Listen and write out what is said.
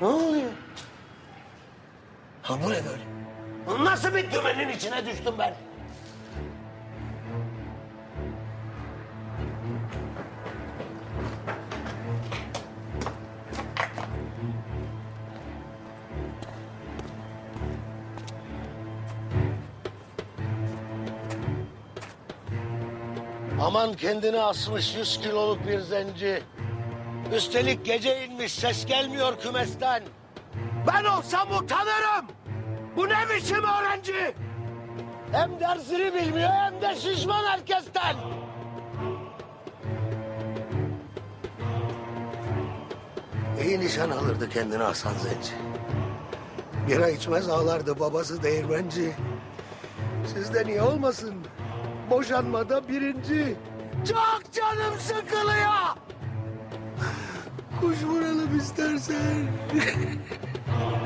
Ne oluyor? Ha bu ne böyle? Nasıl bir dümenin içine düştüm ben? Aman kendini asmış yüz kiloluk bir zenci. Üstelik gece inmiş ses gelmiyor kümesten. Ben olsam utanırım. Bu ne biçim öğrenci? Hem dersini bilmiyor hem de şişman herkesten. İyi nişan alırdı kendine Hasan Zenci. Bira içmez ağlardı babası değirmenci. Sizde niye olmasın? Boşanmada birinci. Çok canım sıkılıyor. Kuş vuralım istersen.